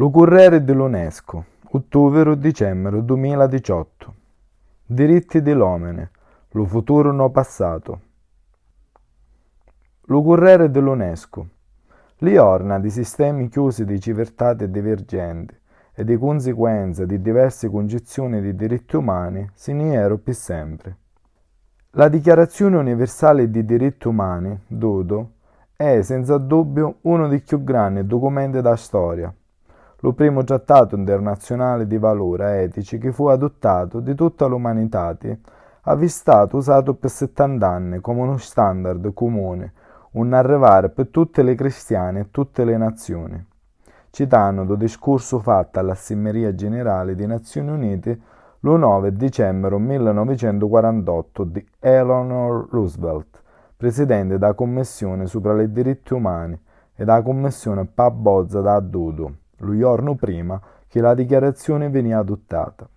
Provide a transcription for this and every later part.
Lo Corriere dell'UNESCO, ottobre-dicembre 2018. Diritti dell'omene, lo futuro no passato. Lo Corriere dell'UNESCO. Li orna di sistemi chiusi di civiltà divergenti e di conseguenze di diverse concezioni di diritti umani si niero più sempre. La Dichiarazione universale di diritti umani, Dodo, è senza dubbio uno dei più grandi documenti da storia lo primo trattato internazionale di valore etici che fu adottato di tutta l'umanità, ha stato usato per 70 anni come uno standard comune, un arrivare per tutte le cristiane e tutte le nazioni. Citando il discorso fatto all'Assemblea Generale delle Nazioni Unite lo 9 dicembre 1948 di Eleanor Roosevelt, presidente della Commissione sopra i diritti umani e della Commissione Pabozza da Dudu lo giorno prima che la dichiarazione veniva adottata.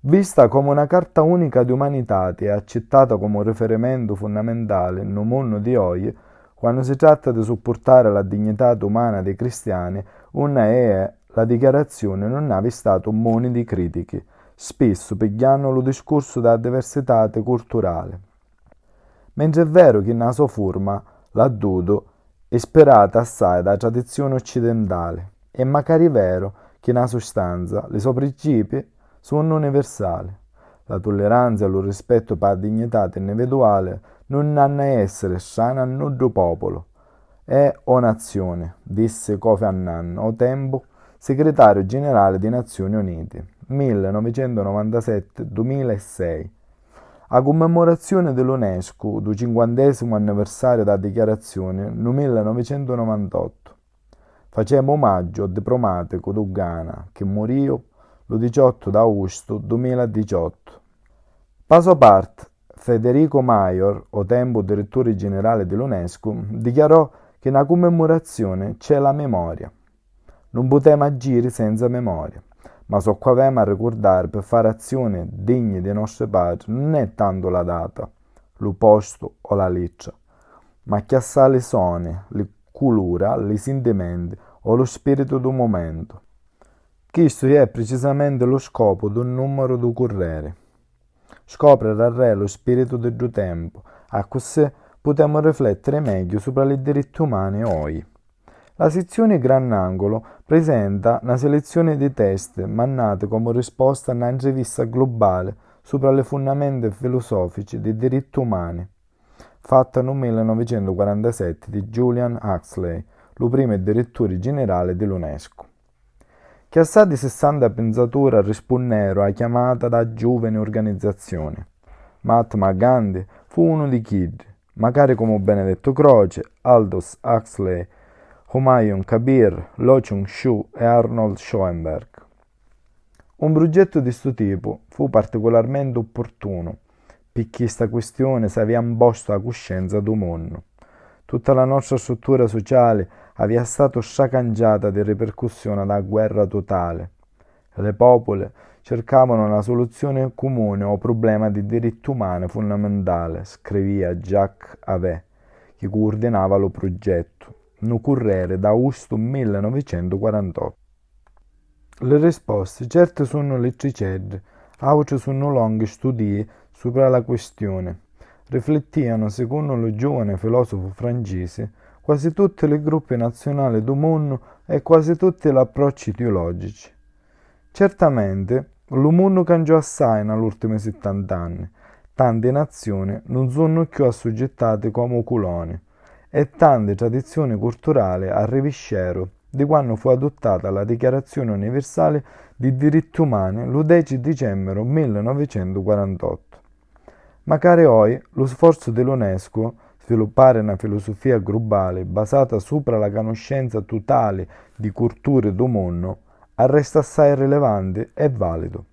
Vista come una carta unica di umanità e accettata come un riferimento fondamentale nel mondo di oggi, quando si tratta di supportare la dignità umana dei cristiani, una è la dichiarazione non ha stato un moni di critiche, spesso pigliando lo discorso della diversità culturale. Mentre è vero che nella sua forma, l'addudo, Ispirata assai da tradizione occidentale, è magari vero che nella sostanza i suoi principi sono universali. La tolleranza e il rispetto per la dignità individuale non hanno a essere strane a nudo popolo. È o nazione, disse Kofi Annan, o tempo, segretario generale delle Nazioni Unite, 1997-2006 a commemorazione dell'UNESCO del cinquantesimo anniversario della dichiarazione nel 1998. Facciamo omaggio al diplomatico Ghana che morì il 18 agosto 2018. Passo parte, Federico Maior, o tempo direttore generale dell'UNESCO, dichiarò che nella commemorazione c'è la memoria. Non potremo agire senza memoria ma so qua a ricordare per fare azioni degne dei nostri padri non è tanto la data, lo posto o la leccia, ma che assale le sone, le culura, le sentimenti o lo spirito del momento. Questo è precisamente lo scopo del numero do correre. Scoprire al re lo spirito del tempo, a così potremo riflettere meglio sopra i diritti umani oggi. La sezione Grannangolo presenta una selezione di test mannate come risposta a un'intervista globale sopra le fondamenta filosofiche dei diritti umani, fatta nel 1947 di Julian Huxley, lo primo direttore generale dell'UNESCO. Che assai di 60 pensatori risponderono alla chiamata da giovani organizzazioni. Mahatma Gandhi fu uno di Kid, magari come Benedetto Croce, Aldous Huxley Humayun Kabir, Lo Chung-shu e Arnold Schoenberg. Un progetto di questo tipo fu particolarmente opportuno, perché questa questione si aveva imposto la coscienza del mondo. Tutta la nostra struttura sociale aveva stato sciacangiata di ripercussione dalla guerra totale. Le popole cercavano una soluzione comune al problema di diritti umani fondamentale, scriveva Jacques Avé, che coordinava lo progetto no Corriere d'Augusto 1948. Le risposte certe sono letricette, altre sono lunghi studi sopra la questione. Riflettiano, secondo lo giovane filosofo francese, quasi tutti i gruppi nazionali del mondo e quasi tutti gli approcci teologici. Certamente, mondo cambiò assai negli ultimi 70 anni. Tante nazioni non sono più assoggettate come coloni e tante tradizioni culturali al riviscero di quando fu adottata la Dichiarazione universale dei diritti umani il 10 dicembre 1948. Magari oggi lo sforzo dell'UNESCO sviluppare una filosofia globale basata sopra la conoscenza totale di culture del mondo resta assai rilevante e valido.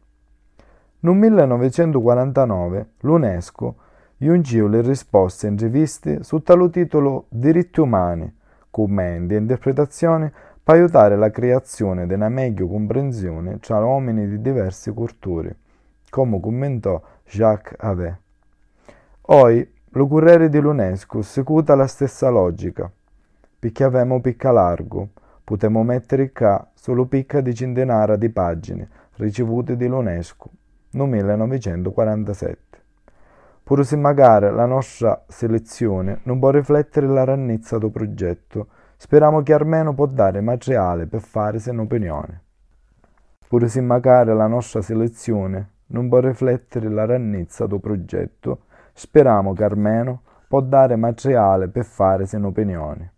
Nel 1949 l'UNESCO giungiu le risposte riviste sotto il titolo Diritti umani, commenti e interpretazioni per aiutare la creazione di una meglio comprensione tra uomini di diverse culture, come commentò Jacques Avé. Oggi, lo Corriere dell'UNESCO secuta la stessa logica, perché avemo picca largo, Potremmo mettere qua solo picca di centinaia di pagine ricevute dall'UNESCO nel 1947. Pur se magari la nostra selezione non può riflettere la rannezza del progetto, speriamo che almeno può dare materiale per fare un'opinione. Pur se magari la nostra selezione non può riflettere la rannezza del progetto, speriamo che almeno può dare materiale per fare un'opinione.